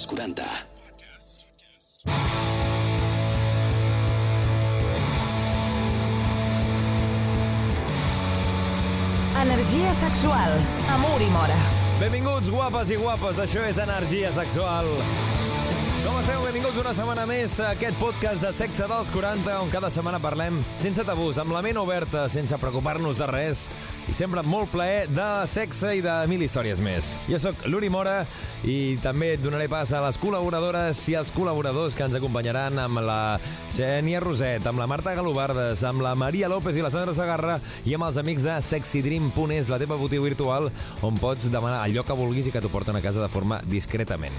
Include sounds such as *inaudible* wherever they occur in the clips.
dels 40. Energia sexual, amor i mora. Benvinguts, guapes i guapes, això és Energia Sexual. Com esteu? Benvinguts una setmana més a aquest podcast de Sexe dels 40, on cada setmana parlem sense tabús, amb la ment oberta, sense preocupar-nos de res, i sempre amb molt plaer de sexe i de mil històries més. Jo sóc l'Uri Mora i també donaré pas a les col·laboradores i als col·laboradors que ens acompanyaran amb la Xènia Roset, amb la Marta Galobardes, amb la Maria López i la Sandra Sagarra i amb els amics de sexydream.es, la teva botiga virtual, on pots demanar allò que vulguis i que t'ho porten a casa de forma discretament.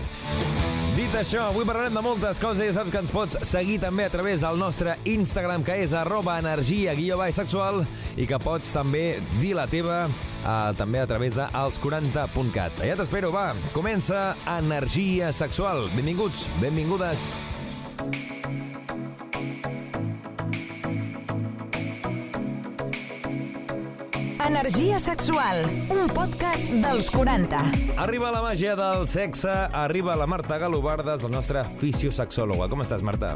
Dit això, avui parlarem de moltes coses i ja saps que ens pots seguir també a través del nostre Instagram, que és arroba energia guió sexual i que pots també dir la teva eh, també a través de els40.cat. Allà t'espero, va, comença Energia Sexual. Benvinguts, benvingudes. Energia sexual, un podcast dels 40. Arriba la màgia del sexe, arriba la Marta Galobardes, la nostra fisiosexòloga. Com estàs, Marta?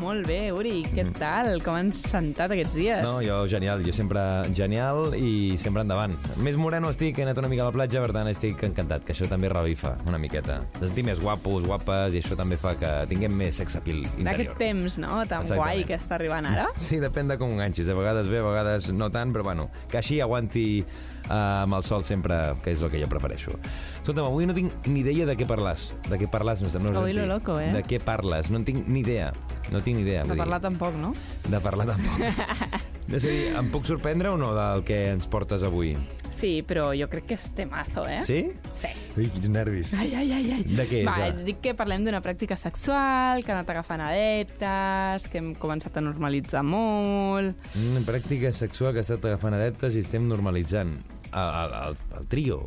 Molt bé, Uri, què tal? Com han sentat aquests dies? No, jo genial, jo sempre genial i sempre endavant. Més moreno estic, he anat una mica a la platja, per tant estic encantat, que això també revifa una miqueta. De sentir més guapos, guapes, i això també fa que tinguem més sex appeal interior. D'aquest temps, no?, tan Exactament. guai que està arribant ara. *laughs* Sí, depèn de com enganxis. A vegades bé, a vegades no tant, però bueno, que així aguanti uh, amb el sol sempre, que és el que jo prefereixo. Escolta'm, avui no tinc ni idea de què parles. De què parles, no sé, no Avui lo loco, eh? De què parles? No en tinc ni idea. No tinc ni idea. De vull dir. parlar tampoc, no? De parlar tampoc. *laughs* A dir, em puc sorprendre o no del que ens portes avui? Sí, però jo crec que és temazo, eh? Sí? Sí. Ui, quins nervis. Ai, ai, ai, ai. De què és, Va, va? dic que parlem d'una pràctica sexual, que ha anat agafant adeptes, que hem començat a normalitzar molt... Una pràctica sexual que ha estat agafant adeptes i estem normalitzant. El, el, el, el trio?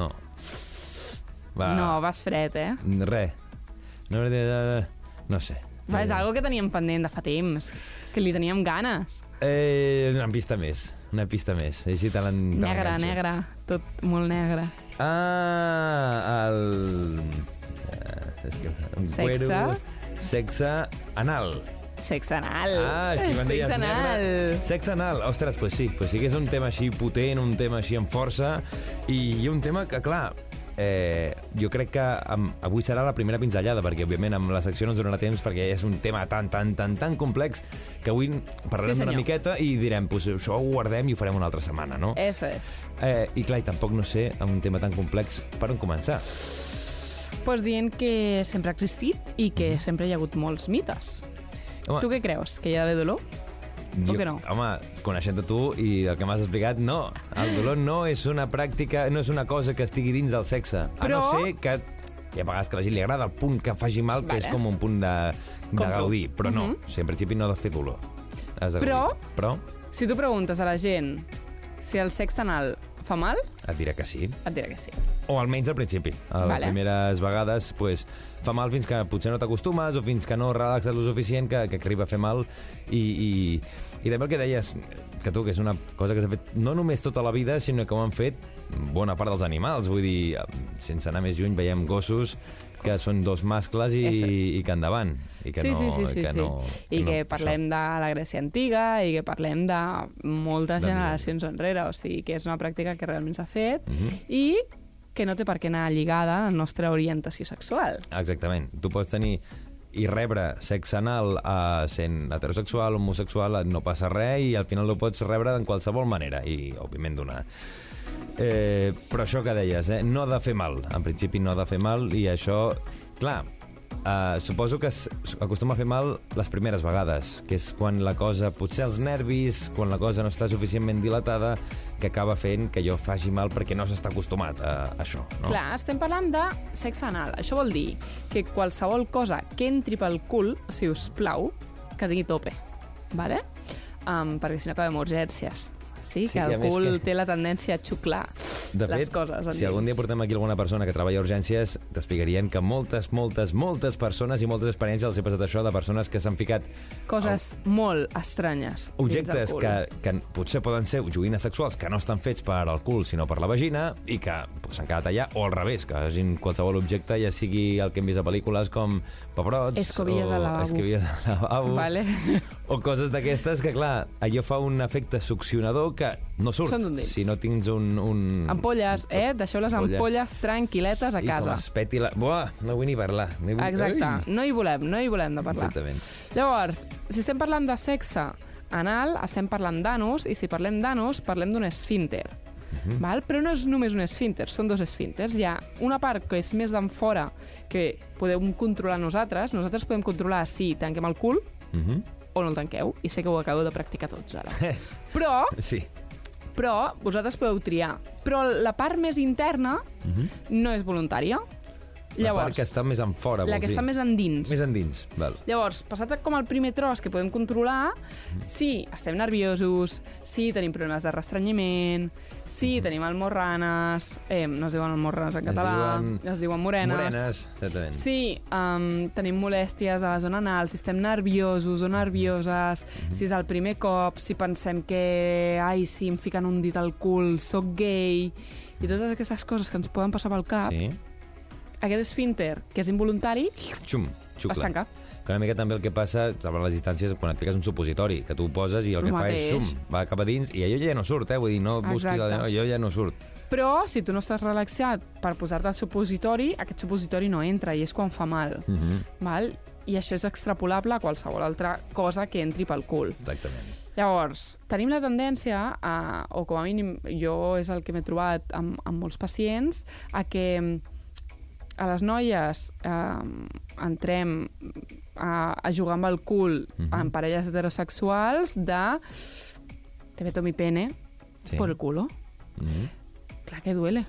No. Va. No, vas fred, eh? Re. No, no sé. Va, és algo que teníem pendent de fa temps, que li teníem ganes. Eh, una pista més. Una pista més. Així te l'en- Negre, negre, tot molt negre. Ah, el... Eh, és que... Sexe? cuero, sexe anal. Sexe anal. Ah, és que quan deies Sexe anal. negre... Sexe anal. Ostres, pues sí, pues sí que és un tema així potent, un tema així amb força, i, i un tema que, clar, eh, jo crec que amb, avui serà la primera pinzellada, perquè, òbviament, amb la secció no ens donarà temps, perquè és un tema tan, tan, tan, tan complex que avui parlarem Sí, una miqueta i direm, pues, això ho guardem i ho farem una altra setmana, no? Eso es. Eh, I clar, i tampoc no sé, amb un tema tan complex, per on començar. Pues dient que sempre ha existit i que sempre hi ha hagut molts mites. Home, Tu què creus? Que hi ha d'haver dolor? O que no? Home, coneixent-te tu i el que m'has explicat, no. El dolor no és una pràctica, no és una cosa que estigui dins del sexe. A Però- no ser que hi ha vegades que a la gent li agrada el punt que faci mal, que Vale. és com un punt de, de gaudir. Però no, Mhm. si en principi no ha de fer dolor. Has de Però- gaudir. Però Si tu preguntes a la gent si el sexe anal fa mal, et dirà que sí. et dirà que sí. O almenys al principi. A les Vale. primeres vegades pues, fa mal fins que potser no t'acostumes o fins que no relaxes lo suficient que, que arriba a fer mal. I, i, I també el que deies, que tu, que és una cosa que s'ha fet no només tota la vida, sinó que ho han fet bona part dels animals. Vull dir, sense anar més lluny, veiem gossos que són dos mascles i, es. i que endavant. I que sí, no, sí, sí, sí, que sí. no, I no, que parlem de la Grècia antiga i que parlem de moltes De generacions enrere, o sigui que és una pràctica que realment s'ha fet Mhm. i que no té per què anar lligada a la nostra orientació sexual. Exactament. Tu pots tenir i rebre sexe anal uh, sent heterosexual, homosexual, no passa res i al final ho pots rebre en qualsevol manera i, òbviament, donar. Eh, però això que deies, eh? no ha de fer mal. En principi no ha de fer mal i això, clar, eh, suposo que acostuma a fer mal les primeres vegades, que és quan la cosa, potser els nervis, quan la cosa no està suficientment dilatada, que acaba fent que jo faci mal perquè no s'està acostumat a, a això. No? Clar, estem parlant de sexe anal. Això vol dir que qualsevol cosa que entri pel cul, si us plau, que tingui tope, vale? Um, perquè si no acabem urgències. Sí, Sí, que el cul que- té la tendència a xuclar De les fet, coses. si algun dia portem aquí alguna persona que treballa a urgències, t'explicarien que moltes, moltes, moltes persones i moltes experiències els he passat això de persones que s'han ficat Coses molt estranyes dins objectes que, que potser poden ser joguines sexuals que no estan fets per al cul sinó per la vagina i que pues, s'han quedat allà, o al revés, que hagin qualsevol objecte, ja sigui el que hem vist a pel·lícules com pebrots... Escobilles o al lavabo. Escobilles al lavabo. Vale. *laughs* O coses d'aquestes que, clar, allò fa un efecte succionador que no surt. Són d'un. Si no tens un... un... Ampolles, eh? Deixeu les Ampolles. ampolles tranquil·letes a I com casa. es peti la... Buah, no vull ni parlar. No vull... Exacte. Ai! No hi volem, no hi volem de parlar. Exactament. Llavors, si estem parlant de sexe anal, estem parlant d'anus, i si parlem d'anus, parlem d'un esfínter. Mhm. Val? Però no és només un esfínter, són dos esfínters. Hi ha una part que és més d'enfora, que podem controlar nosaltres. Nosaltres podem controlar si tanquem el cul Mhm. O no el tanqueu, i sé que ho acabeu de practicar tots ara. *laughs* Però, Sí. però vosaltres podeu triar. Però la part més interna no és voluntària. Mhm. La part que està més en fora, la vols que dir? està més endins. Més endins, val. Llavors, passat com el primer tros que podem controlar, si estem nerviosos, si tenim problemes de restrenyiment, si tenim almorranes, eh, no es diuen almorranes en Es català, diuen es diuen morenes, Morenes, exactament. si um, tenim molèsties a la zona anal, si estem nerviosos o nervioses, si és el primer cop, si pensem que, ai, si em fiquen un dit al cul, sóc gay, i totes aquestes coses que ens poden passar pel cap, Sí. Aquest esfínter, que és involuntari, Xum, xucla. es tanca. Que una mica també el que passa a les distàncies quan et fiques un supositori, que tu ho poses i el, El que fa mateix. és xum, va cap a dins i allò ja no surt, eh? Vull dir, no busquis Exacte. allò, allò ja no surt. Però, si tu no estàs relaxat per posar-te el supositori, aquest supositori no entra i és quan fa mal. Mm -hmm. Val? I això és extrapolable a qualsevol altra cosa que entri pel cul. Exactament. Llavors, tenim la tendència, a, o com a mínim jo és el que m'he trobat amb, amb molts pacients, a que mm, a les noies eh, entrem a, a jugar amb el cul Mhm. en parelles heterosexuals de te meto mi pene Sí. por el culo. Mm -hmm. Clar que duele.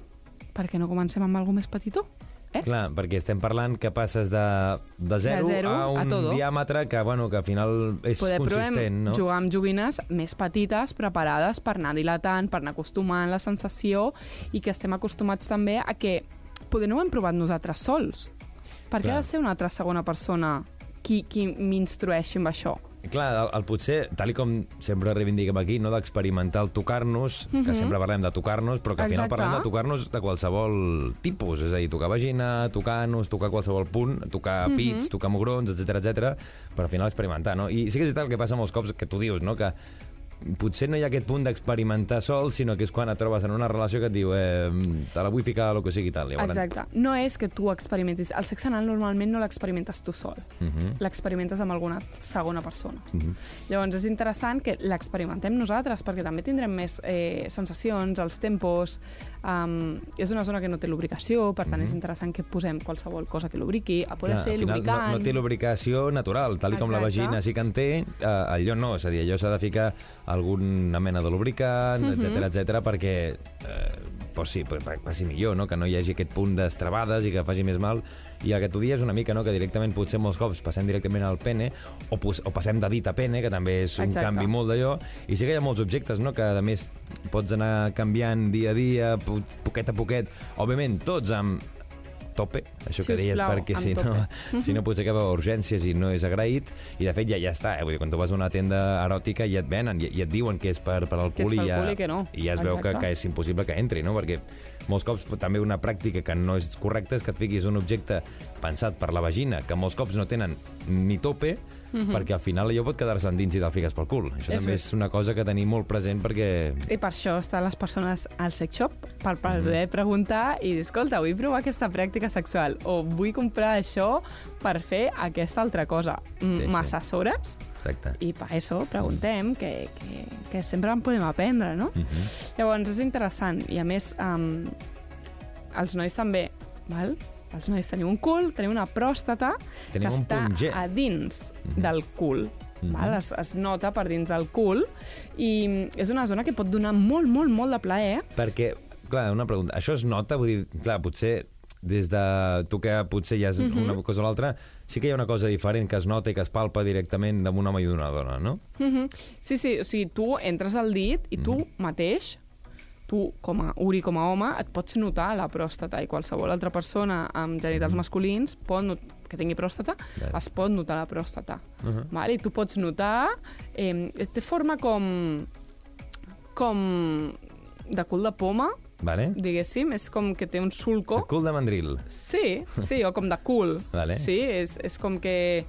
Per què no comencem amb alguna més petitó? Eh? Clar, perquè estem parlant que passes de, de zero, De zero a un a todo. diàmetre que, bueno, que al final és Poder consistent, no? jugar amb joguines més petites, preparades per anar dilatant, per anar acostumant la sensació i que estem acostumats també a que poder no ho hem provat nosaltres sols. Per què Clar. ha de ser una altra segona persona qui, qui m'instrueixi amb això? Clar, el, el potser, tal com sempre reivindiquem aquí, no d'experimentar el tocar-nos, que Mhm. sempre parlem de tocar-nos, però que al final Exacte. parlem de tocar-nos de qualsevol tipus, és a dir, tocar vagina, tocar anus, tocar qualsevol punt, tocar Mhm. pits, tocar mugrons, etc etc. però al final experimentar, no? I sí que és veritat el que passa molts cops, que tu dius, no?, que potser no hi ha aquest punt d'experimentar sol, sinó que és quan et trobes en una relació que et diu eh, te la vull ficar lo que sigui tal. Llavors, Exacte. No és que tu experimentis. El sexe anal normalment no l'experimentes tu sol. Mhm. L'experimentes amb alguna segona persona. Mhm. Llavors és interessant que l'experimentem nosaltres, perquè també tindrem més eh, sensacions, els tempos... Um, és una zona que no té lubricació, per tant és interessant que posem qualsevol cosa que lubriqui, a poder Mhm. Clar, ser al final lubricant... no, no té lubricació natural, tal com la vagina sí que en té, eh, allò no, és a dir, allò s'ha de ficar alguna mena de lubricant, Mhm. etc etc perquè eh, pues sí, passi millor, no? que no hi hagi aquest punt d'estrabades i que faci més mal. I el que tu dius una mica, no? que directament potser molts cops passem directament al pene o, o passem de dit a pene, que també és un Exacte. canvi molt d'allò. I sí que hi ha molts objectes, no? que a més pots anar canviant dia a dia, po poquet a poquet. Òbviament, tots amb tope, això que deies, Sisplau, perquè si no, *laughs* si no potser acaba urgències i no és agraït, i de fet ja ja està, eh? Vull dir, quan tu vas a una tenda eròtica ja et venen, ja, ja et diuen que és per, per al cul, i ja, i que no. i ja es veu que, Exacte. que és impossible que entri, no? Perquè molts cops també una pràctica que no és correcta és que et fiquis un objecte pensat per la vagina, que molts cops no tenen ni tope, perquè al final allò pot quedar-se endins i te'l fiques pel cul. Això Això també és. és una cosa que tenim molt present perquè... I per això estan les persones al sex shop, per poder preguntar i dir, escolta, vull provar aquesta pràctica sexual o vull comprar això per fer aquesta altra cosa. Sí, Mm, sí. Exacte. I per això preguntem, que, que, que sempre en podem aprendre, no? Mhm. Llavors, és interessant. I a més, um, els nois també, val? Els nois tenim un cul, tenim una pròstata Tenim que un està a dins Mhm. del cul. Mhm. Val? Es, es nota per dins del cul i és una zona que pot donar molt, molt, molt de plaer. Perquè, clar, una pregunta, això es nota? Vull dir, clar, potser des de tu que potser ja és Mhm. una cosa o l'altra, sí que hi ha una cosa diferent que es nota i que es palpa directament d'un home i d'una dona, no? Mhm. Sí, sí, o sigui, tu entres al dit i tu mateix, tu com a Uri, com a home, et pots notar la pròstata i qualsevol altra persona amb genitals masculins pot not que tingui pròstata, Vale. es pot notar la pròstata. Uh -huh. vale? I tu pots notar... Eh, té forma com... com de cul de poma, Vale? diguéssim. És com que té un sulco. El cul de mandril. Sí, sí, o com de cul. Vale. Sí, és, és com que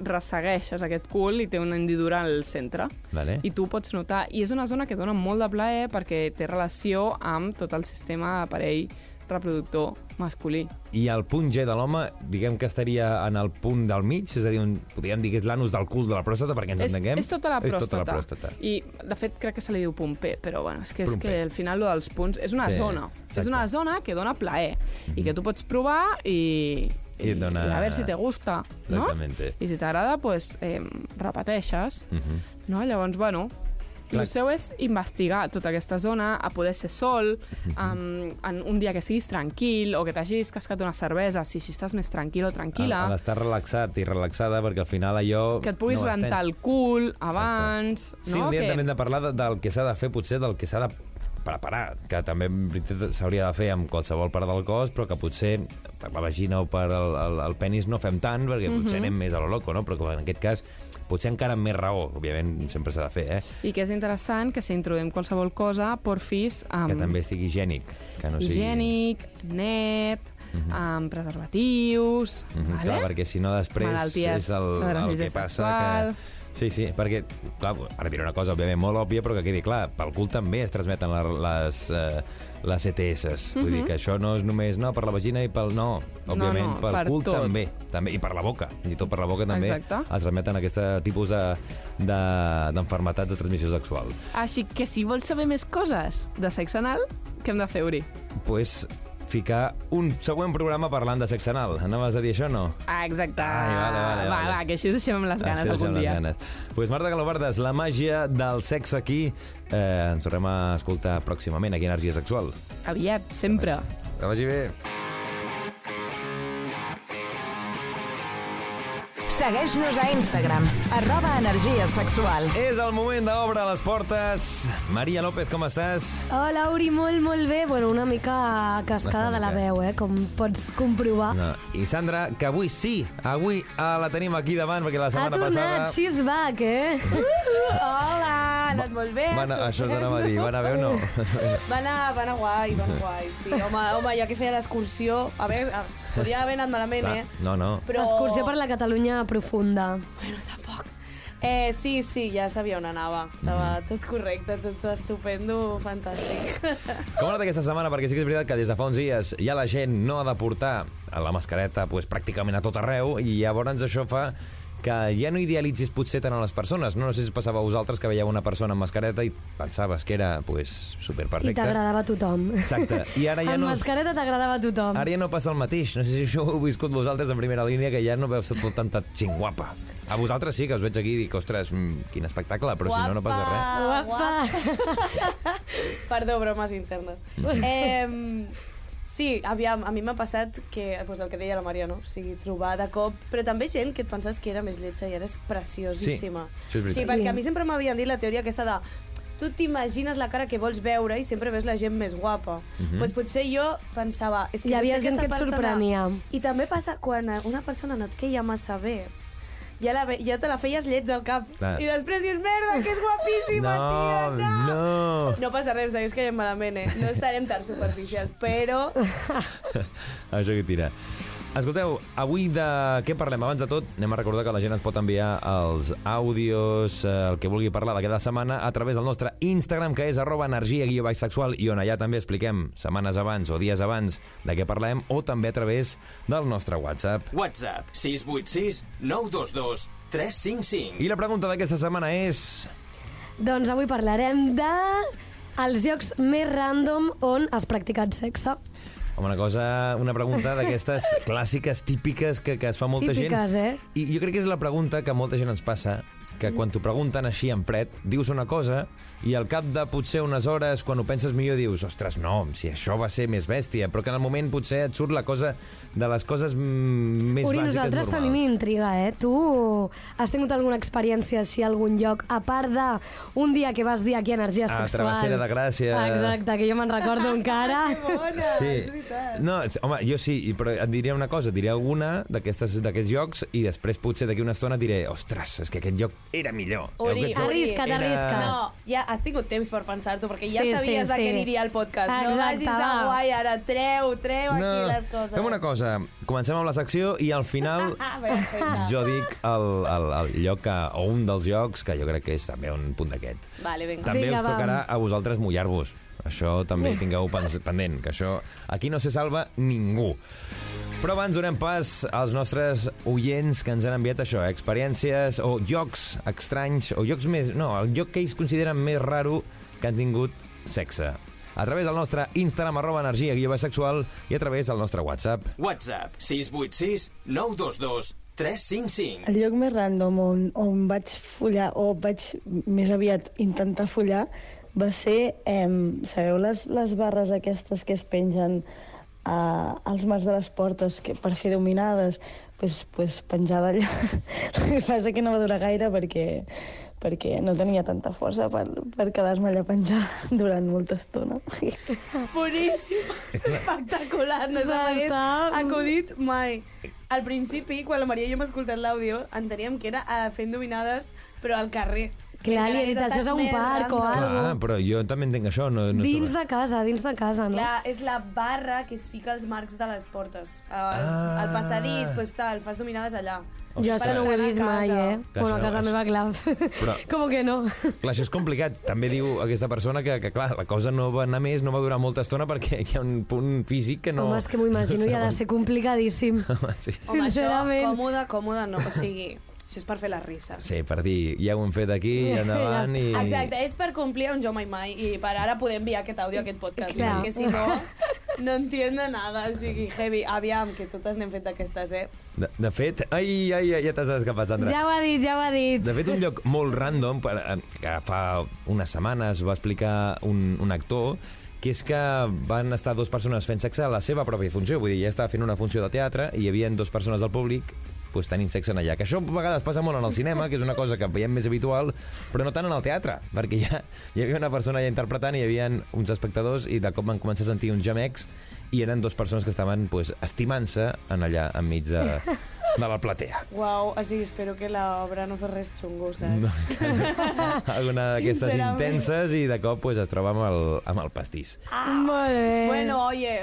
ressegueixes aquest cul i té una hendidura al centre. Vale? I tu pots notar. I és una zona que dona molt de plaer perquè té relació amb tot el sistema d'aparell reproductor masculí. I el punt G de l'home, diguem que estaria en el punt del mig, és a dir, un, podríem dir que és l'anus del cul de la pròstata, perquè ens És, entenguem. és tota la pròstata. És tota la pròstata. I, de fet, crec que se li diu pomper, però bueno, és que, és Pomper. que al final lo dels punts és una Sí, zona. exacte. És una zona que dona plaer i que tu pots provar i, I et dona- i a veure si te gusta, no? Exactamente. I si t'agrada, pues, eh, repeteixes, Mhm. no? Llavors, bueno, Clar. el seu és investigar tota aquesta zona, a poder ser sol, um, en un dia que siguis tranquil o que t'hagis cascat una cervesa, si, si estàs més tranquil o tranquil·la, A, a l'estar relaxat i relaxada, perquè al final allò... que et puguis no rentar el cul abans... Sí, no? un dia que... també hem de parlar de, del que s'ha de fer, potser del que s'ha de preparar, que també en veritat s'hauria de fer amb qualsevol part del cos, però que potser per la vagina o per el, el, el penis no fem tant, perquè Mhm. potser anem més a lo loco, no? Però que en aquest cas potser encara amb més raó, òbviament sempre s'ha de fer, eh? I que és interessant que si introduïm qualsevol cosa, porfis amb Que també estigui higiènic, que no sigui... higiènic, net, amb preservatius, Mhm, vale? Clar, perquè si no després Malalties és el, el que passa sexual. que... Sí, sí, perquè, clar, ara diré una cosa, òbviament, molt òbvia, però que quedi clar, pel cul també es transmeten la, les, eh, les ETS. Vull dir que això no és només no, per la vagina i pel... No, òbviament, no, pel per cul tot. també, també. I per la boca, i tot per la boca també Exacte. es transmeten aquest tipus de- de- d'enfermetats de, de transmissió sexual. Així que si vols saber més coses de sexe anal, què hem de fer, Uri? pues, ficar un següent programa parlant de sexe anal. Anaves a dir això o no? Ah, exacte. Ai, vale, vale, va, vale. va, que així us deixem amb les ganes Així algun dia. Ganes. Pues Marta Galobardes, la màgia del sexe aquí. Eh, ens tornem a escoltar pròximament aquí a Energia Sexual. Aviat, sempre. Que vagi bé. Segueix-nos a Instagram, arroba energia sexual. És el moment d'obre les portes. Maria López, com estàs? Hola, Uri, molt, molt bé. Bueno, una mica cascada Una de la veu, eh? Com pots comprovar. No. I Sandra, que avui sí, avui eh, la tenim aquí davant, perquè la ha setmana tornat, passada... she's back, eh? *laughs* Hola, ha anat molt bé. Va anar, això t'anava a dir, va anar bé o no? Va anar, va anar guai, va anar guai, sí. Home, home jo que feia l'excursió... A veure, a- podria haver anat malament, Clar, eh? no, no. Però... Excursió per la Catalunya profunda. Bueno, tampoc. Eh, sí, sí, ja sabia on anava. Estava Mhm. tot correcte, tot estupendo, fantàstic. *laughs* Com ha anat aquesta setmana? Perquè sí que és veritat que des de fa uns dies ja la gent no ha de portar la mascareta pues, pràcticament a tot arreu i llavors això fa que ja no idealitzis potser tant a les persones. No, no sé si passava a vosaltres que veieu una persona amb mascareta i pensaves que era pues, I superperfecta. t'agradava a tothom. Exacte. I ara *laughs* ja Amb no... mascareta t'agradava a tothom. Ara ja no passa el mateix. No sé si això ho heu viscut vosaltres en primera línia, que ja no veus tot tanta gent guapa. A vosaltres sí, que us veig aquí i dic, ostres, mm, quin espectacle, però si no, no passa res. Guapa. *laughs* Perdó, bromes internes. Eh, sí, aviam, a mi m'ha passat que, doncs el que deia la Maria, no? O sigui, trobar de cop... Però també gent que et penses que era més lletja i ara és preciosíssima. Sí, veritat. Sí, perquè a mi sempre m'havien dit la teoria aquesta de tu t'imagines la cara que vols veure i sempre veus la gent més guapa. Mm -hmm. pues potser jo pensava... És que Hi havia gent que et sorprenia. I també passa quan una persona no et queia massa bé, ja, la, ja te la feies lleig al cap. Clar. I després dius, merda, que és guapíssima, tia, no! no! No passa res, segueix caient malament, eh? No estarem tan superficials, però... *laughs* Això que tira. Escolteu, avui de què parlem? Abans de tot, anem a recordar que la gent ens pot enviar els àudios, eh, el que vulgui parlar d'aquesta setmana, a través del nostre Instagram, que és arroba energia guió baix sexual, i on allà també expliquem setmanes abans o dies abans de què parlem, o també a través del nostre WhatsApp. WhatsApp 686 922 355. I la pregunta d'aquesta setmana és... Doncs avui parlarem de els llocs més random on has practicat sexe. Home, una cosa, una pregunta d'aquestes *laughs* clàssiques, típiques, que, que es fa molta Típiques, gent. eh? I jo crec que és la pregunta que molta gent ens passa, que quan t'ho pregunten així en fred, dius una cosa i al cap de potser unes hores, quan ho penses millor, dius, ostres, no, si això va ser més bèstia, però que en el moment potser et surt la cosa de les coses mm, més Uri, bàsiques nosaltres normals. tenim intriga, eh? Tu has tingut alguna experiència així a algun lloc, a part de un dia que vas dir aquí Energia A Sexual? Travessera de Gràcia. Exacte, que jo me'n recordo *laughs* encara. Bona, Sí. és veritat. No, home, jo sí, i- però et diré una cosa, et diré alguna d'aquestes- d'aquests llocs i després potser d'aquí una estona diré, ostres, és que aquest lloc era millor. Uri, lloc Arrisca't, era- arrisca't. No, ja has tingut temps per pensar-t'ho, perquè ja Sí, sabies sí, de sí. què aniria el podcast. no Exacte, vagis de guai, ara treu, treu aquí les coses. Fem una cosa, comencem amb la secció i al final *laughs* Ah, jo dic el, el, el lloc que, o un dels llocs que jo crec que és també un punt d'aquest. Vale, vinga. També Vinga, us tocarà a vosaltres mullar-vos. Això també tingueu pendent, que això aquí no se salva ningú. Però abans donem pas als nostres oients que ens han enviat això, eh, experiències o llocs estranys, o llocs més... No, el lloc que ells consideren més raro que han tingut sexe. A través del nostre Instagram, arroba energia guió sexual, i a través del nostre WhatsApp. WhatsApp 686 922 355. El lloc més random on, on vaig follar, o vaig més aviat intentar follar, va ser, eh, sabeu, les, les barres aquestes que es pengen a, als marcs de les portes que, per fer dominades, pues, pues penjada allà. *laughs* El que passa que no va durar gaire perquè, perquè no tenia tanta força per, per quedar-me allà penjada *laughs* durant molta estona. *laughs* Boníssim. És espectacular. No se m'hagués Està- acudit mai. Al principi, quan la Maria i jo hem escoltat l'àudio, enteníem que era uh, fent dominades, però al carrer. Clar, li he dit, això és a un parc o random. algo. Clar, però jo també entenc això. No, no Dins de casa, dins de casa, no? Clar, és la barra que es fica als marcs de les portes. Al, Ah. al passadís, pues tal, fas dominades allà. Jo Ostres. això no ho he vist mai, casa. eh? Clar, bueno, a casa això- meva, clar. Però- *laughs* Com que no? Clar, això és complicat. També diu aquesta persona que, que clar, la cosa no va anar més, no va durar molta estona perquè hi ha un punt físic que no... Home, és que m'ho imagino, i ha de ser complicadíssim. *laughs* Home, sí, sí. Home, això, Sincerament. còmode, còmode no. O sigui, això és per fer les risses. Sí, per dir, ja ho hem fet aquí, i endavant, i... Exacte, és per complir un jo mai mai i per ara poder enviar aquest àudio a aquest podcast, Clar. perquè si no, no entiendo nada, o sigui, heavy. Aviam, que totes n'hem fet d'aquestes, eh? De, de fet, ai, ai, ai, ja t'has escapat, Sandra. Ja ho ha dit, ja ho ha dit. De fet, un lloc molt random, per, eh, que fa unes setmanes va explicar un, un actor, que és que van estar dues persones fent sexe a la seva pròpia funció. Vull dir, ja estava fent una funció de teatre i hi havia dues persones del públic pues, tenint sexe en allà. Que això a vegades passa molt en el cinema, que és una cosa que veiem més habitual, però no tant en el teatre, perquè ja hi havia una persona allà interpretant i hi havia uns espectadors i de cop van començar a sentir uns gemecs i eren dues persones que estaven pues, estimant-se en allà enmig de, de la platea. Uau, o sigui, espero que l'obra no fes res xungo, saps? No, alguna d'aquestes intenses i de cop pues, es troba amb el, amb el pastís. Molt bé. Bueno, oye,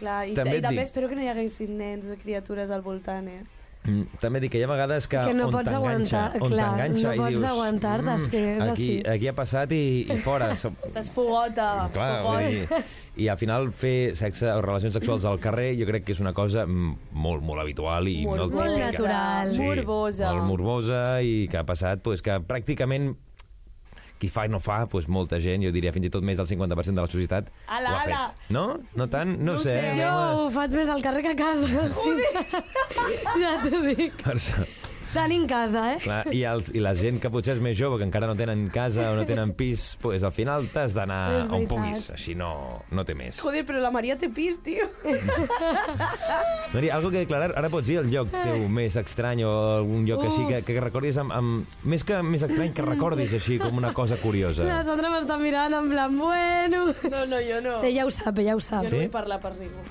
clar, i, També i també dic- espero que no hi haguessin nens o criatures al voltant, eh? Mm, També dic que hi ha vegades que, Que no on t'enganxa, aguantar, on clar, t'enganxa no i dius... "Mm, aguantar-te, és que és aquí, així. aquí ha passat i, i fora. *laughs* Estàs fogota, Clar, vull fogot. dir, i al final fer sexe o relacions sexuals al carrer jo crec que és una cosa mm, molt, molt habitual i molt, Molt Molt típica. natural. Sí, Morbosa. Molt morbosa i que ha passat pues, que pràcticament qui fa i no fa, pues, molta gent, jo diria fins i tot més del 50% de la societat, Ala, ho ha ala. fet. No? No tant? No, No sé. sé, eh, Jo ho faig més al carrer que a casa. *laughs* ja t'ho dic. Per això. Tenim casa, eh? Clar, i, els, I la gent que potser és més jove, que encara no tenen casa o no tenen pis, pues, al final t'has d'anar on puguis. Així no, no té més. Joder, però la Maria té pis, tio. *laughs* Maria, algo que declarar, ara pots dir el lloc teu més estrany o algun lloc Uf. així que, que recordis amb, amb... Més que més estrany, que recordis així com una cosa curiosa. La Sandra m'està mirant en plan, bueno... No, no, jo no. Ella ho sap, ella ho sap. Jo Sí? no vull parlar per ningú.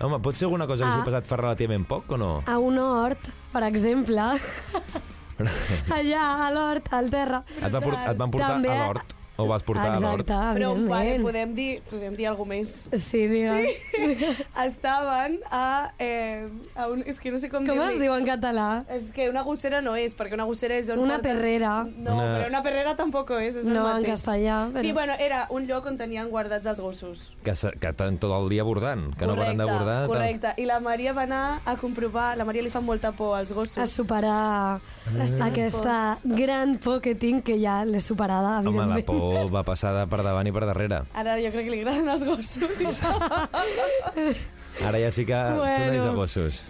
Home, pot ser alguna cosa que Ah. hagi passat fa relativament poc o no? A un hort, per exemple, *laughs* allà a l'hort, al terra. Et, va port, et van portar També- a l'hort? O vas portar a l'hort? Exacte, Però, vale, evidentment. podem dir, podem dir alguna més. Sí, digues. *laughs* Estaven a, eh, a un... És que no sé com, Com dir-li. es diu en català? És que una gossera no és, perquè una gossera és on Una portes... perrera. No, Una- però una perrera tampoc és, és el No, en mateix. castellà. Però... Sí, bueno, era un lloc on tenien guardats els gossos. Que, se- que estan tot el dia bordant, que no paren de bordar. tant- Correcte, i la Maria va anar a comprovar... La Maria li fa molta por als gossos. a superar seves aquesta pors. gran por que tinc, que ja l'he superada, Home, la evidentment. Va passar de per davant i per darrere. Ara jo crec que li agraden els gossos. *laughs* Ara ja sí que Bueno. són ells a gossos.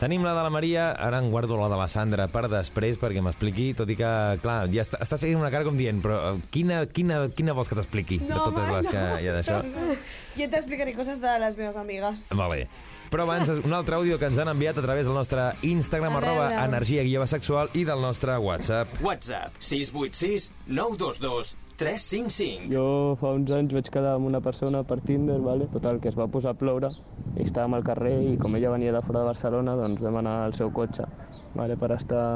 Tenim la de la Maria, ara em guardo la de la Sandra per després perquè m'expliqui, tot i que, clar, ja està, estàs fent una cara com dient, però eh, quina, quina, quina vols que t'expliqui de totes home, les que hi ha d'això? *laughs* Jo t'explicaré coses de les meves amigues. Vale. Però abans, un altre àudio que ens han enviat a través del nostre Instagram, arroba energia guió sexual i del nostre WhatsApp. WhatsApp 686 922 355. Jo fa uns anys vaig quedar amb una persona per Tinder, vale? total, que es va posar a ploure i estàvem al carrer i com ella venia de fora de Barcelona, doncs vam anar al seu cotxe vale? per estar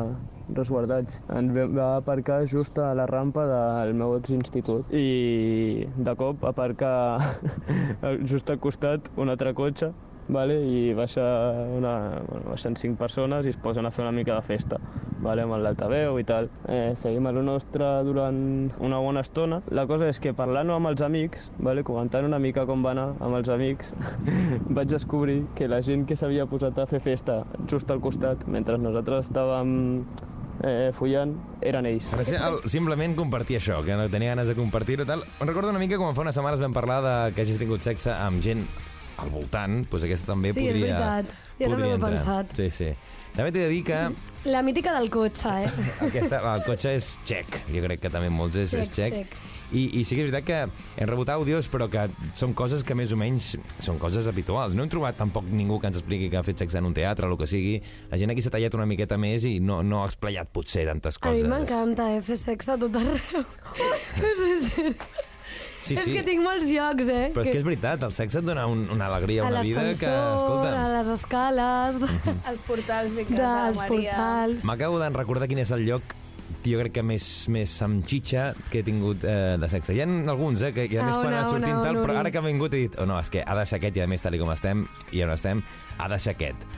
resguardats. Ens va aparcar just a la rampa del meu exinstitut i de cop aparca *laughs* just al costat un altre cotxe vale? i baixa una, bueno, baixen cinc persones i es posen a fer una mica de festa vale? amb l'altaveu i tal. Eh, seguim a lo nostre durant una bona estona. La cosa és que parlant amb els amics, vale? comentant una mica com va anar amb els amics, *laughs* vaig descobrir que la gent que s'havia posat a fer festa just al costat, mentre nosaltres estàvem eh, follant, eren ells. El, simplement compartir això, que no tenia ganes de compartir-ho tal. Em recordo una mica com fa unes setmanes vam parlar de que hagis tingut sexe amb gent al voltant, doncs aquesta també Sí, és podria... veritat. Jo també ho he entrar. pensat. Sí, sí. També t'he de dir que La mítica del cotxe, eh? *laughs* aquesta, el cotxe és txec. Jo crec que també molts és, és Txec, txec. I, I sí que és veritat que hem rebut àudios, però que són coses que més o menys són coses habituals. No hem trobat tampoc ningú que ens expliqui que ha fet sexe en un teatre o el que sigui. La gent aquí s'ha tallat una miqueta més i no, no ha explayat potser tantes A coses. mi m'encanta, eh, fer sexe a tot arreu. *laughs* és, és, Sí, és sí. que tinc molts llocs, eh? Però és que és veritat, el sexe et dona un, una alegria, a una vida que, l'ascensor, escolta... a les escales, de, *laughs* Els portals de casa de la dels Maria. portals... M'acabo de recordar quin és el lloc que jo crec que més, més amb xitxa que he tingut eh, de sexe. Hi ha alguns, eh, que i a A més quan ha sortit tal, però ara que ha vingut he dit, oh, no, és que ha de ser aquest i a més tal i com estem, i on estem, ha de ser aquest.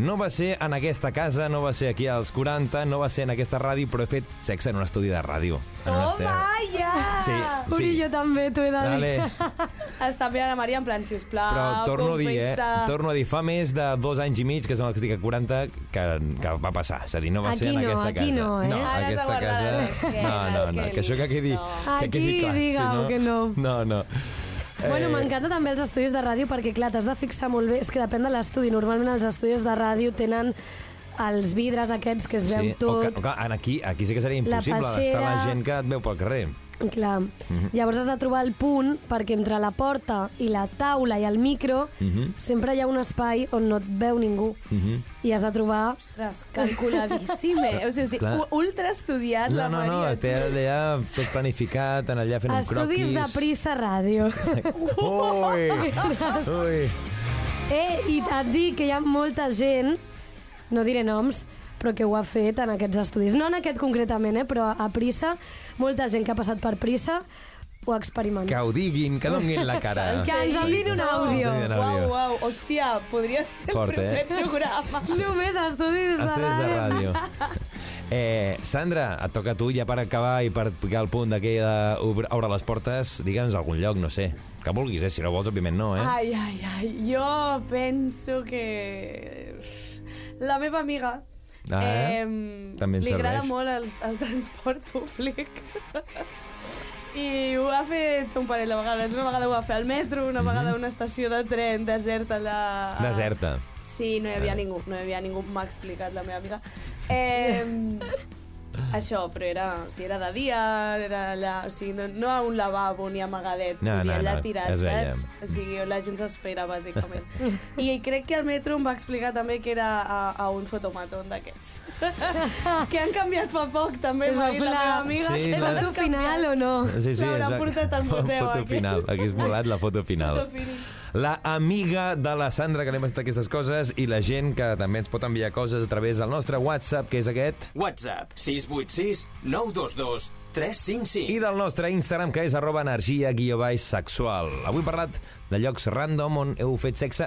No va ser en aquesta casa, no va ser aquí als 40, no va ser en aquesta ràdio, però he fet sexe en un estudi de ràdio. Toma, ja! Sí, Uri, sí. jo també t'ho he de dir. Vale. *laughs* Està mirant a Maria en plan, sisplau, Però torno a dir, eh? confessa. Torno a dir, fa més de dos anys i mig, que són els que estic a 40, que, que va passar. És a dir, no va Aquí ser en no, aquesta aquí casa. no, eh? No, Ara aquesta casa... No, no, no, que això que quedi, no. que quedi Aquí clar. digueu que no. No, no. Bueno, Eh, m'encanta també els estudis de ràdio perquè, clar, t'has de fixar molt bé. És que depèn de l'estudi. Normalment els estudis de ràdio tenen els vidres aquests que es veu Sí, o tot. que, o que, aquí, aquí sí que seria impossible d'estar la gent que et veu pel carrer. Clar. Mhm. Llavors has de trobar el punt perquè entre la porta i la taula i el micro Mhm. sempre hi ha un espai on no et veu ningú. Mhm. I has de trobar... Ostres, calculadíssim, eh? O sigui, Clar. u- ultra estudiat, No, la no, no, Maria. té allà tot planificat, en allà fent un croquis. Estudis de Prisa Ràdio. *laughs* Ui, ui. eh, I et dic que hi ha molta gent, no diré noms, però que ho ha fet en aquests estudis. No en aquest concretament, eh, però a Prisa, molta gent que ha passat per Prisa ho ha experimentat. Que ho diguin, que donguin la cara. *laughs* Que ens enviïn un àudio. Uau, uau, hòstia, podria ser Fort, el eh? primer programa. *laughs* Només estudis de Estudis de ràdio. ràdio. *laughs* Eh, Sandra, et toca a tu ja per acabar i per picar el punt d'aquella obre les portes, digue'ns algun lloc, no sé, que vulguis, eh? si no vols, òbviament no, eh? Ai, ai, ai, jo penso que... La meva amiga Ah, eh? També li agrada serveix. molt el, el transport *laughs* públic. I ho ha fet un parell de vegades. Una vegada ho va fer al metro, una vegada a una estació de tren deserta allà... a- Deserta. Sí, no hi havia Ah. ningú, no hi havia ningú, m'ha explicat la meva amiga. Eh, *laughs* això, però era, o sigui, era de dia, era allà, o sigui, no, no a un lavabo ni amagadet, No, no, allà no, tirat, saps? O sigui, la gent s'espera, bàsicament. *laughs* I crec que al metro em va explicar també que era a, a un fotomatón d'aquests. *laughs* que han canviat fa poc, també, m'ha va dit la meva amiga. Sí, que la- Foto final o no? Sí, sí, L'hauran exacte. portat al museu, Foto final, aquí és molat la foto final. Foto final. La amiga de la Sandra que li hem estat aquestes coses i la gent que també ens pot enviar coses a través del nostre WhatsApp, que és aquest, WhatsApp 686 922 355. i del nostre Instagram, que és arroba energia guió baix sexual. Avui he parlat de llocs random on heu fet sexe.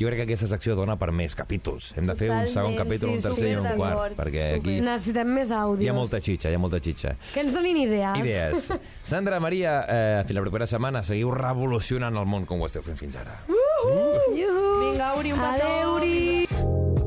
Jo crec que aquesta secció dona per més capítols. Hem de fer un Totalment, segon capítol, sí, un tercer i un quart, perquè aquí super. Necessitem més àudios. hi ha molta xitxa, hi ha molta xitxa. Que ens donin idees. Idees. *laughs* Sandra, Maria, eh, fins la propera setmana seguiu revolucionant el món com ho esteu fent fins ara. Iuhu. Vinga, Uri, un petó. Adéu, Uri.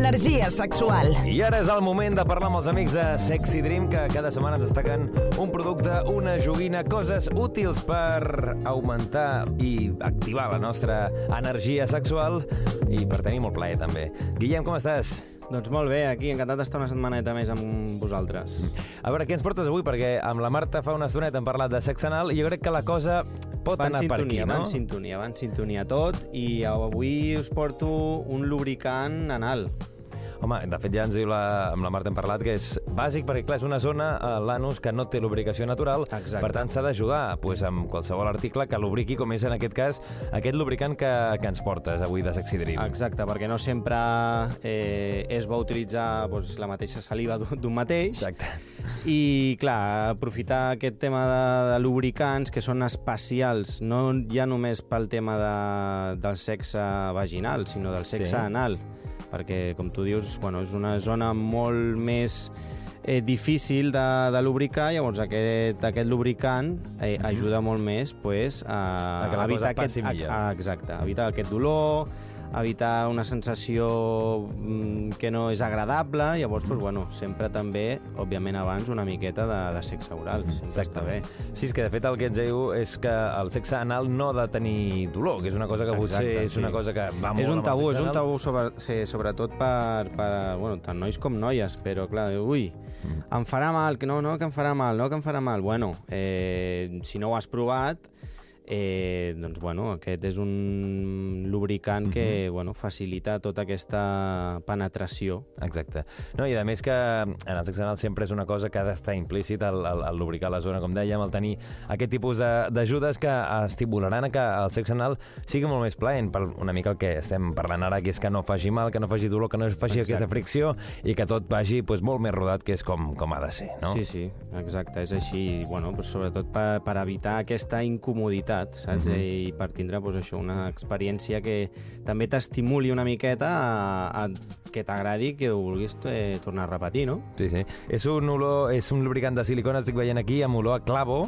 Energia sexual. I ara és el moment de parlar amb els amics de Sexy Dream, que cada setmana ens destaquen un producte, una joguina, coses útils per augmentar i activar la nostra energia sexual i per tenir molt plaer, també. Guillem, com estàs? Doncs molt bé, aquí, encantat d'estar una setmaneta més amb vosaltres. A veure, què ens portes avui? Perquè amb la Marta fa una estoneta hem parlat de sexe anal i jo crec que la cosa pot va en anar per aquí, sintonia, no? va en sintonia, va en sintonia tot i avui us porto un lubricant anal. Home, de fet ja ens diu la, amb la Marta hem parlat que és bàsic perquè, clar, és una zona, a l'anus, que no té lubricació natural, Exacte. per tant s'ha d'ajudar pues, amb qualsevol article que lubriqui, com és en aquest cas aquest lubricant que, que ens portes avui de Sexy Dream. Exacte, perquè no sempre eh, és bo utilitzar doncs, la mateixa saliva d'un d'un mateix. Exacte. I, clar, aprofitar aquest tema de, de lubricants que són especials, no ja només pel tema de, del sexe vaginal, sinó del sexe Sí. anal. Perquè, com tu dius, bueno, és una zona molt més eh, difícil de, de lubricar, llavors aquest, aquest lubricant eh, ajuda molt més pues, a, Mhm. A que la evitar cosa passi aquest, millor. a, a, exacte, a evitar aquest dolor, evitar una sensació mm, que no és agradable, llavors, pues, bueno, sempre també, òbviament abans, una miqueta de, de sexe oral, sempre està bé. Sí, és que de fet el que ens diu és que el sexe anal no ha de tenir dolor, que és una cosa que potser Exacte, és una sí. cosa que va molt És un tabú, és un tabú sobre, sí, sobretot per, per, bueno, tant nois com noies, però clar, ui, Mm. em farà mal, que no, no, que em farà mal, no, que em farà mal. Bueno, eh, si no ho has provat, eh, doncs, bueno, aquest és un lubricant que, Mhm. bueno, facilita tota aquesta penetració. Exacte. No, I a més que en el sexe anal sempre és una cosa que ha d'estar implícit el, el, el lubricar la zona, com dèiem, el tenir aquest tipus de- d'ajudes que estimularan a que el sexe anal sigui molt més plaent per una mica el que estem parlant ara, que és que no faci mal, que no faci dolor, que no faci Exacte. aquesta fricció i que tot vagi pues, molt més rodat, que és com, com ha de ser, no? Sí, sí, exacte, és així. I, bueno, doncs, sobretot per, per evitar aquesta incomoditat, saps? Mhm. I per tindre doncs, això, una experiència que també t'estimuli una miqueta a, a que t'agradi que ho vulguis eh, tornar a repetir, no? Sí, sí. És un, olor, és un lubricant de silicona, estic veient aquí, amb olor a clavo,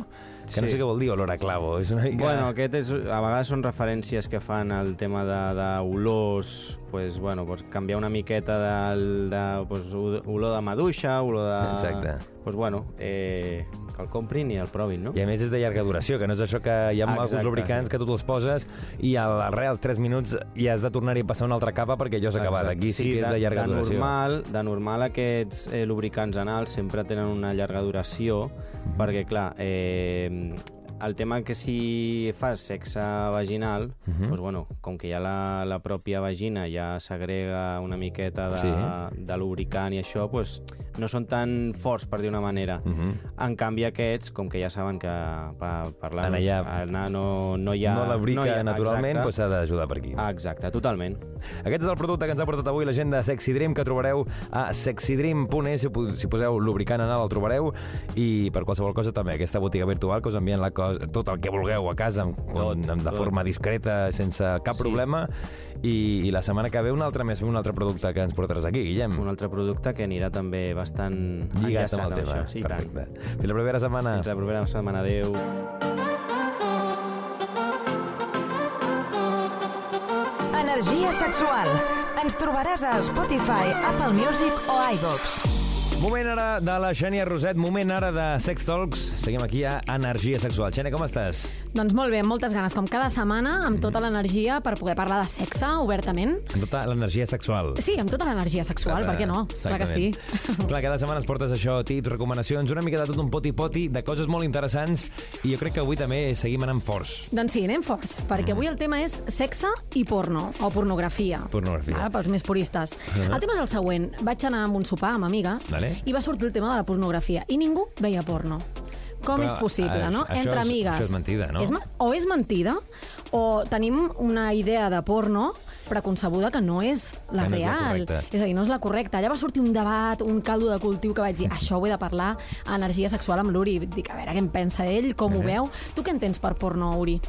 que no Sí. sé què vol dir olor a clavo. És una mica... Bueno, aquest és, a vegades són referències que fan al tema d'olors, pues, bueno, pues, canviar una miqueta del, de, pues, olor de maduixa, olor de... Exacte. Pues, bueno, eh, que el comprin i el provin, no? I a més és de llarga duració, que no és això que hi ha Ah, alguns lubricants sí. que tu te'ls poses i al res, als 3 minuts, i has de tornar-hi a passar una altra capa perquè allò s'ha acabat. Aquí sí, que és de llarga de duració. Normal, de normal aquests eh, lubricants anals sempre tenen una llarga duració, Mhm. perquè, clar, eh, ー el tema que si fas sexe vaginal, Mhm. doncs, bueno, com que ja la, la pròpia vagina ja s'agrega una miqueta de, Sí. de lubricant i això, doncs, no són tan forts, per dir una manera. Mhm. En canvi, aquests, com que ja saben que per, per Anar ja- anar no, no hi ha... no l'abrica no hi ha- naturalment, doncs s'ha d'ajudar per aquí. Exacte, totalment. Aquest és el producte que ens ha portat avui la gent de Sexy Dream, que trobareu a sexydream.es, si poseu lubricant anal el trobareu, i per qualsevol cosa també aquesta botiga virtual que us envien la cosa, tot el que vulgueu a casa, amb, Tot, amb, de tot. forma discreta, sense cap Sí. problema, i, i la setmana que ve un altre més, un altre producte que ens portaràs aquí, Guillem. un altre producte que anirà també bastant Lligat amb el tema. això. Sí, i tant. Perfecte. Fins la propera setmana. Fins la propera setmana. Adéu. Energia sexual. Ens trobaràs a Spotify, Apple Music o iVox. Moment ara de la Xènia Roset, moment ara de Sex Talks. Seguim aquí a Energia Sexual. Xènia, com estàs? Doncs molt bé, amb moltes ganes, com cada setmana, amb tota l'energia per poder parlar de sexe obertament. Amb tota l'energia sexual. Sí, amb tota l'energia sexual, per què no? Clar que sí. Exactament. Clar, cada setmana ens portes això, tips, recomanacions, una mica de tot un poti-poti, de coses molt interessants, i jo crec que avui també seguim anant forts. Doncs sí, anem forts, perquè avui el tema és sexe i porno, o pornografia. Pornografia. Ara, pels més puristes. Uh-huh. El tema és el següent. Vaig anar amb un sopar amb amigues Vale. i va sortir el tema de la pornografia i ningú veia porno. Com Però, és possible, eh, no? això Entre és- amigues. això és mentida, no? És, o és mentida, o tenim una idea de porno preconcebuda que no és la Que no és la real. correcta. és a dir, no és la correcta. Allà va sortir un debat, un caldo de cultiu que vaig dir, això ho he de parlar a energia sexual amb l'Uri. Dic, a veure què en pensa ell, com ho Mhm. veu. Tu què entens per porno, Uri?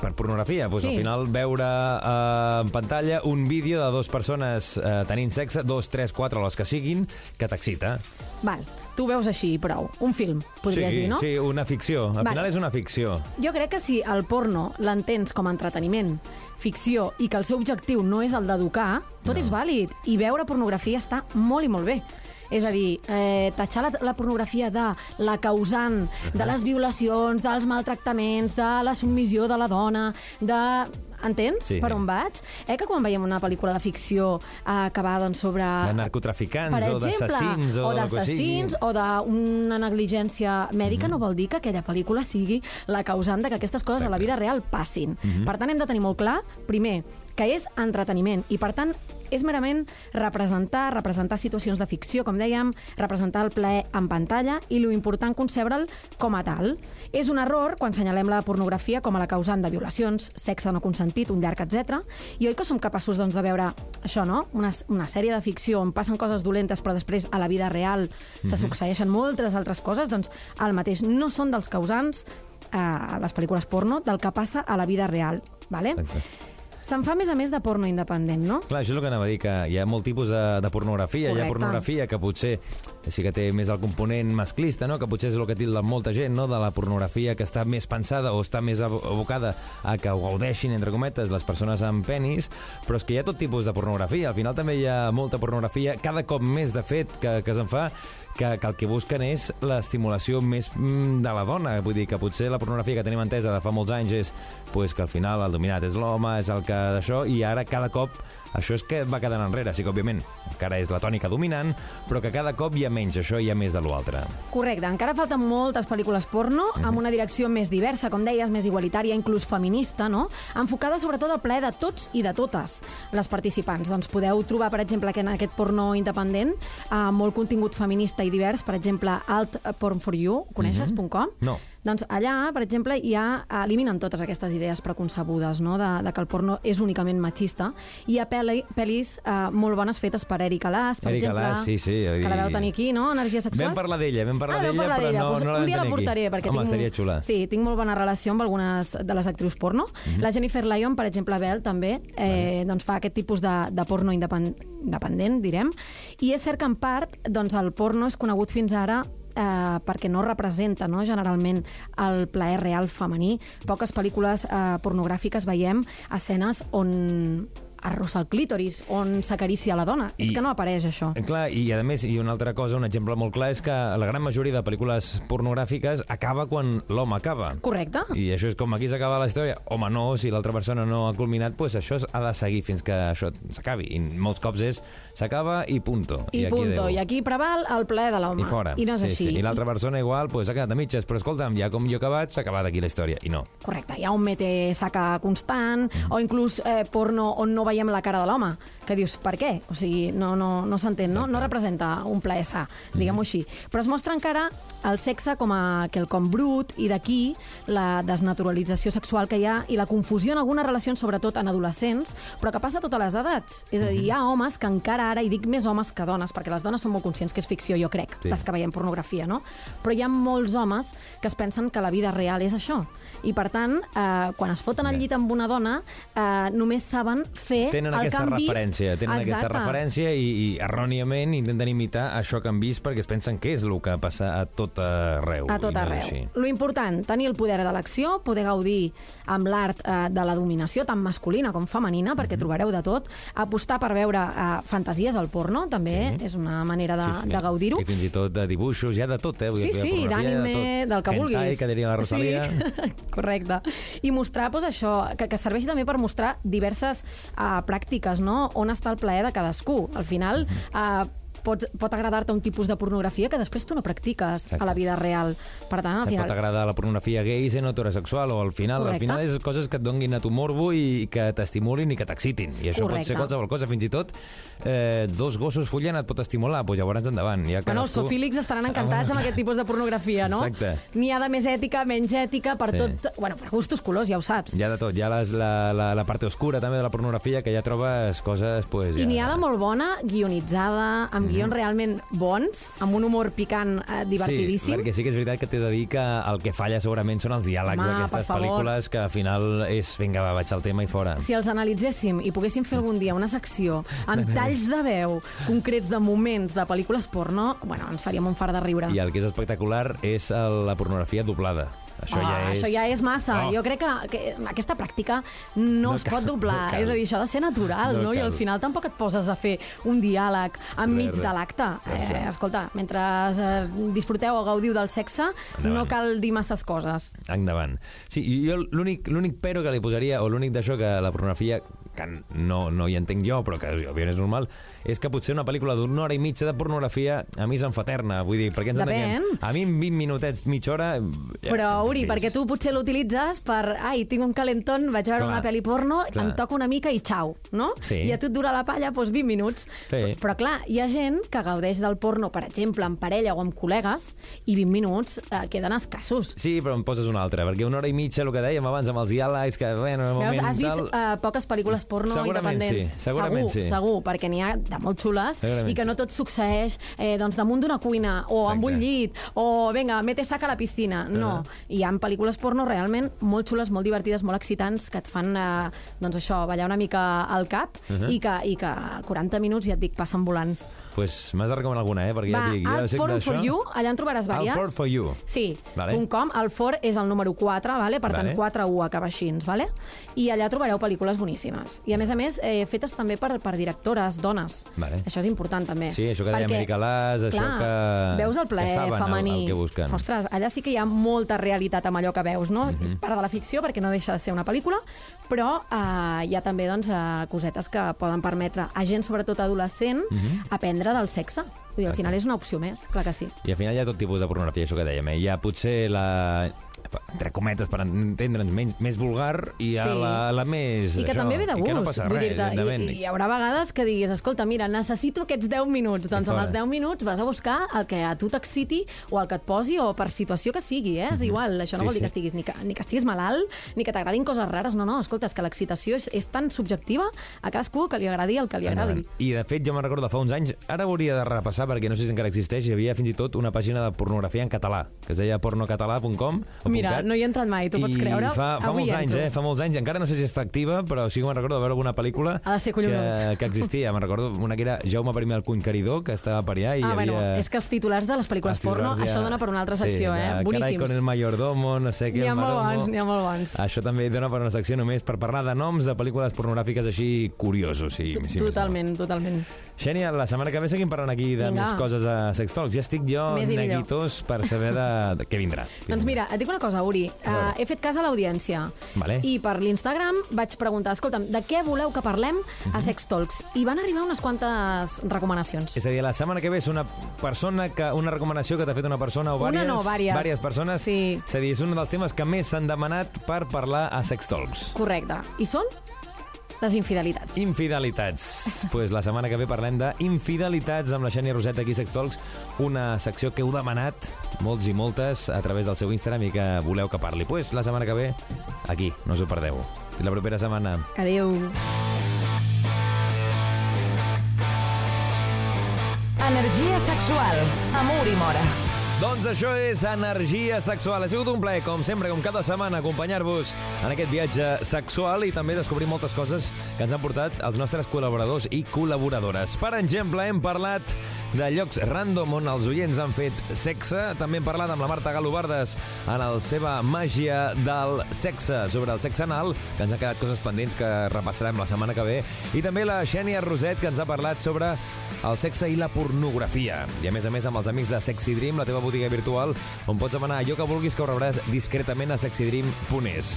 Per pornografia, doncs Sí. al final veure eh, en pantalla un vídeo de dues persones eh, tenint sexe, dos, tres, quatre, les que siguin, que t'excita. Val. tu veus així, prou. Un film, podries sí, dir, no? Sí, una ficció. Al Vale. final és una ficció. Jo crec que si el porno l'entens com a entreteniment, ficció, i que el seu objectiu no és el d'educar, tot no. és vàlid. I veure pornografia està molt i molt bé. És a dir, eh, tatxar la, la pornografia de la causant, de les violacions, dels maltractaments, de la submissió de la dona, de... Entens Sí. per on vaig? Eh que quan veiem una pel·lícula de ficció eh, que va doncs, sobre... De narcotraficants per o exemple, d'assassins o, o d'assassins o d'una negligència mèdica no vol dir que aquella pel·lícula sigui la causant de que aquestes coses a la vida real passin. Per tant, hem de tenir molt clar, primer, que és entreteniment i, per tant, és merament representar, representar situacions de ficció, com dèiem, representar el plaer en pantalla i lo important concebre'l com a tal. És un error quan senyalem la pornografia com a la causant de violacions, sexe no consentit, un llarg, etc. I oi que som capaços doncs, de veure això, no? Una, una sèrie de ficció on passen coses dolentes però després a la vida real se succeeixen moltes altres coses, doncs el mateix. No són dels causants a les pel·lícules porno del que passa a la vida real. Vale? Exacte. Se'n fa, a més a més, de porno independent, no? Clar, això és el que anava a dir, que hi ha molt tipus de, de pornografia. Hi Correcte. ha pornografia que potser sí que té més el component masclista, no? que potser és el que tilda molta gent, no? de la pornografia que està més pensada o està més abo- abocada a que ho gaudeixin, entre cometes, les persones amb penis, però és que hi ha tot tipus de pornografia. Al final també hi ha molta pornografia, cada cop més, de fet, que, que se'n fa, que, que el que busquen és l'estimulació més mm, de la dona. Vull dir que potser la pornografia que tenim entesa de fa molts anys és pues, que al final el dominat és l'home, és el que d'això, i ara cada cop això és que va quedant enrere. Sí que, òbviament, encara és la tònica dominant, però que cada cop hi ha menys això i hi ha més de l'altre. Correcte, encara falten moltes pel·lícules porno amb una direcció més diversa, com deies, més igualitària, inclús feminista, no? Enfocada sobretot al plaer de tots i de totes les participants. Doncs podeu trobar, per exemple, que en aquest porno independent eh, molt contingut feminista i divers, per exemple, Alt Porn for You, ho coneixes, .com? No. Doncs allà, per exemple, ja eliminen totes aquestes idees preconcebudes, no?, de, de que el porno és únicament machista. Hi ha pel·li, pel·lis eh, molt bones fetes per Erika Las, per Erika exemple, Las, sí, sí, vull que la dir- veu tenir aquí, no?, Energia sexual. Vam parlar d'ella, vam parlar Ah, d'ella, però no, Pues no la un dia la tenir aquí. portaré, perquè Home, tinc, xula. Sí, tinc molt bona relació amb algunes de les actrius porno. La Jennifer Lyon, per exemple, Bell, també, eh, doncs fa aquest tipus de, de porno independent, independent, direm. I és cert que, en part, doncs, el porno és conegut fins ara eh, perquè no representa no, generalment el plaer real femení. Poques pel·lícules eh, pornogràfiques veiem escenes on arrossa el clítoris, on s'acaricia la dona. I- És que no apareix això. Eh, Clar, i a més, i una altra cosa, un exemple molt clar, és que la gran majoria de pel·lícules pornogràfiques acaba quan l'home acaba. Correcte. I això és com aquí s'acaba la història. Home, no, si l'altra persona no ha culminat, doncs això ha de seguir fins que això s'acabi. I molts cops és s'acaba i punto. I, aquí punto. adeu. I aquí preval el plaer de l'home. I fora. I no és sí, així. Sí. I l'altra persona igual pues, ha quedat a mitges, però escolta'm, ja com jo he acabat, s'ha acabat aquí la història. I no. Correcte, hi ha un mete-saca constant, o inclús eh, porno on no veiem la cara de l'home, que dius, per què? O sigui, no, no, no s'entén, no? No representa un plaer sa, diguem-ho així. Però es mostra encara el sexe com a quelcom brut, i d'aquí la desnaturalització sexual que hi ha i la confusió en algunes relacions, sobretot en adolescents, però que passa a totes les edats. És a dir, hi ha homes que encara ara, i dic més homes que dones, perquè les dones són molt conscients que és ficció, jo crec, Sí. les que veiem pornografia, no? Però hi ha molts homes que es pensen que la vida real és això. I, per tant, eh, quan es foten al llit amb una dona, eh, només saben fer Tenen el aquesta que han vist. tenen aquesta Exacte. referència i, i erròniament intenten imitar això que han vist perquè es pensen que és el que passa a tot arreu. A tot arreu. així. Lo important, tenir el poder de l'acció, poder gaudir amb l'art eh, de la dominació, tant masculina com femenina, Mhm. perquè trobareu de tot, apostar per veure eh, fantasies al porno, també és una manera de, de gaudir-ho. I fins i tot de dibuixos, ha de tot, eh? Vull Sí, de sí, de d'ànime, tot. del que Hentai, vulguis. que diria la Rosalia. Sí, *laughs* correcte. I mostrar, doncs, això, que, que serveixi també per mostrar diverses uh, pràctiques, no? On està el plaer de cadascú. Al final, uh, pot, pot agradar-te un tipus de pornografia que després tu no practiques Exacte. a la vida real. Per tant, al Et pot final... agradar la pornografia gay sent heterosexual o al final, al Correcte. final és coses que et donguin a tu morbo i que t'estimulin i que t'excitin. I això pot Correcte. ser qualsevol cosa, fins i tot eh, dos gossos follant et pot estimular, doncs llavors endavant. Ja Bueno, els sofílics estaran encantats amb aquest tipus de pornografia, no? Exacte. N'hi ha de més ètica, menys ètica, per Sí. tot... Bueno, per gustos colors, ja ho saps. Hi ha de tot, hi ha les, la, la, la part oscura també de la pornografia, que ja trobes coses... Pues, ja... I n'hi ha de molt bona, guionitzada, amb Mhm. Guions realment bons, amb un humor picant eh, divertidíssim. Sí, perquè sí que és veritat que t'he de dir que el que falla segurament són els diàlegs d'aquestes pel·lícules que al final és, vinga, va, vaig al tema i fora. Si els analitzéssim i poguéssim fer algun dia una secció amb *laughs* talls de veu concrets de moments de pel·lícules porno, bueno, ens faríem un far de riure. I el que és espectacular és el- la pornografia doblada. Això Ah, ja és... Això ja és massa. Oh. Jo crec que, que aquesta pràctica no, No es cal, pot doblar. no cal. és a dir, això ha de ser natural, No no? I al final tampoc et poses a fer un diàleg enmig de l'acte. Eh, escolta, mentre eh, disfruteu o gaudiu del sexe, Endavant. no cal dir masses coses. Endavant. Sí, jo l'únic l'únic pero que li posaria, o l'únic d'això que la pornografia, que no, no hi entenc jo, però que òbviament és normal, és que potser una pel·lícula d'una hora i mitja de pornografia a mi se'm fa eterna. Vull dir, per què ens Depèn. entenem? A mi en 20 minutets, mitja hora... Ja, Però, Uri, perquè tu potser l'utilitzes per... Ai, tinc un calentón, vaig a veure Clar, una pel·li porno, clar. em toco una mica i xau, no? Sí. I a tu et dura la palla doncs, 20 minuts. Sí. Però, clar, hi ha gent que gaudeix del porno, per exemple, en parella o amb col·legues, i 20 minuts eh, queden escassos. Sí, però em poses una altra, perquè una hora i mitja, el que dèiem abans amb els diàlegs, que, bueno, Veus, moment... has vist tal... eh, poques pel·lícules porno Segurament independents? sí, segurament segur, sí. Segur, perquè n'hi ha de molt xules Segurament i que no tot succeeix eh, doncs, damunt d'una cuina o amb Exacte. un llit o, vinga, mete saca a la piscina. No, Ah. hi ha pel·lícules porno realment molt xules, molt divertides, molt excitants, que et fan, eh, doncs això, ballar una mica al cap Uh-huh. i, que, i que 40 minuts, ja et dic, passen volant. Pues m'has de recomanar alguna, eh? Perquè Va, ja dic, jo al sé d'això... for You, allà en trobaràs Al vàries. Porn for You. Sí, Vale. .com, el for és el número 4, vale? per Vale. tant 4U acaba així, vale? i allà trobareu pel·lícules boníssimes. I a més a més, eh, fetes també per, per directores, dones. Vale. Això és important també. Sí, això que deia Amèrica Las, això clar, que- Veus el que plaer el- femení. el que busquen. Ostres, allà sí que hi ha molta realitat amb allò que veus, no? Mhm. És part de la ficció perquè no deixa de ser una pel·lícula, però eh, hi ha també doncs, eh, cosetes que poden permetre a gent, sobretot adolescent, Mhm. aprendre del sexe. Vull dir, al final és una opció més, clar que sí. I al final hi ha tot tipus de pornografia, això que dèiem. Eh? Hi ha potser la entre cometes, per entendre'ns, menys, més vulgar i a Sí. la, la més... I que això, també ve de i gust. que no passa res, evidentment. i, I hi haurà vegades que diguis, escolta, mira, necessito aquests 10 minuts. Doncs amb els 10 minuts vas a buscar el que a tu t'exciti o el que et posi o per situació que sigui, eh? És igual, això no Sí, vol dir que estiguis ni que, ni que estiguis malalt, ni que t'agradin coses rares. No, no, escolta, és que l'excitació és, és tan subjectiva a cadascú que li agradi el que li agradi. I, de fet, jo me'n recordo fa uns anys, ara hauria de repassar perquè no sé si encara existeix, hi havia fins i tot una pàgina de pornografia en català, que es deia pornocatalà.com. o Mira, no hi he entrat mai, tu pots I creure? fa, fa Avui molts anys, entro. eh? Fa molts anys. Encara no sé si està activa, però sí que me'n recordo de veure alguna pel·lícula Ha de ser que, collonut. que existia. Me'n recordo una que era Jaume I el Conqueridor, que estava per allà i ah, hi havia... bueno, és que els titulars de les pel·lícules els porno, titulars això dona per una altra secció, sí, eh? de Carai Boníssims. con el mayordomo, no sé què, N'hi ha el molt maromo. bons, n'hi ha molt bons. Això també dona per una secció només per parlar de noms de pel·lícules pornogràfiques així curiosos. Sí, sí. Totalment, totalment. Xènia, la setmana que ve seguim parlant aquí de Vinga. més coses a Sex Talks. Ja estic jo Més i millor. neguitós per saber de, de què vindrà. *laughs* Doncs mira, et dic una cosa, Uri. Uh, he fet cas a l'audiència. Vale. I per l'Instagram vaig preguntar, escolta'm, de què voleu que parlem Mhm. a Sex Talks? I van arribar unes quantes recomanacions. És a dir, la setmana que ve és una persona que una recomanació que t'ha fet una persona o Una vàries, no, vàries. vàries persones. Sí. És a dir, és un dels temes que més s'han demanat per parlar a Sex Talks. Correcte. I són les infidelitats. Infidelitats. pues la setmana que ve parlem d'infidelitats amb la Xènia Roseta aquí a Sex Talks, una secció que heu demanat molts i moltes a través del seu Instagram i que voleu que parli. pues la setmana que ve aquí, no us ho perdeu. Fins la propera setmana. Adéu. Energia sexual amb Uri Mora. Doncs això és Energia Sexual. Ha sigut un plaer, com sempre, com cada setmana, acompanyar-vos en aquest viatge sexual i també descobrir moltes coses que ens han portat els nostres col·laboradors i col·laboradores. Per exemple, hem parlat de llocs random on els oients han fet sexe. També hem parlat amb la Marta Galobardes en la seva màgia del sexe, sobre el sexe anal, que ens han quedat coses pendents que repassarem la setmana que ve. I també la Xènia Roset, que ens ha parlat sobre el sexe i la pornografia. I a més a més amb els amics de Sexy Dream, la teva botiga virtual, on pots demanar allò que vulguis que ho rebràs discretament a sexydream.es.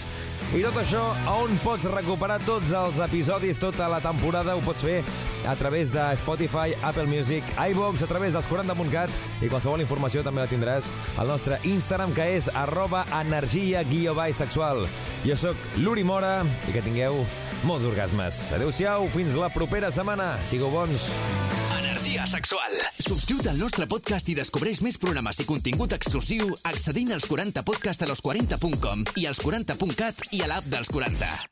I tot això, on pots recuperar tots els episodis, tota la temporada, ho pots fer a través de Spotify, Apple Music, iVox, a través dels 40.cat i qualsevol informació també la tindràs al nostre Instagram, que és arroba energia guió sexual. Jo sóc l'Uri Mora i que tingueu molts orgasmes. Adéu-siau, fins la propera setmana. Sigueu bons. Energia sexual. Subscriu't al nostre podcast i descobreix més programes i contingut exclusiu accedint als 40podcast a los40.com i als 40.cat i a l'app dels 40.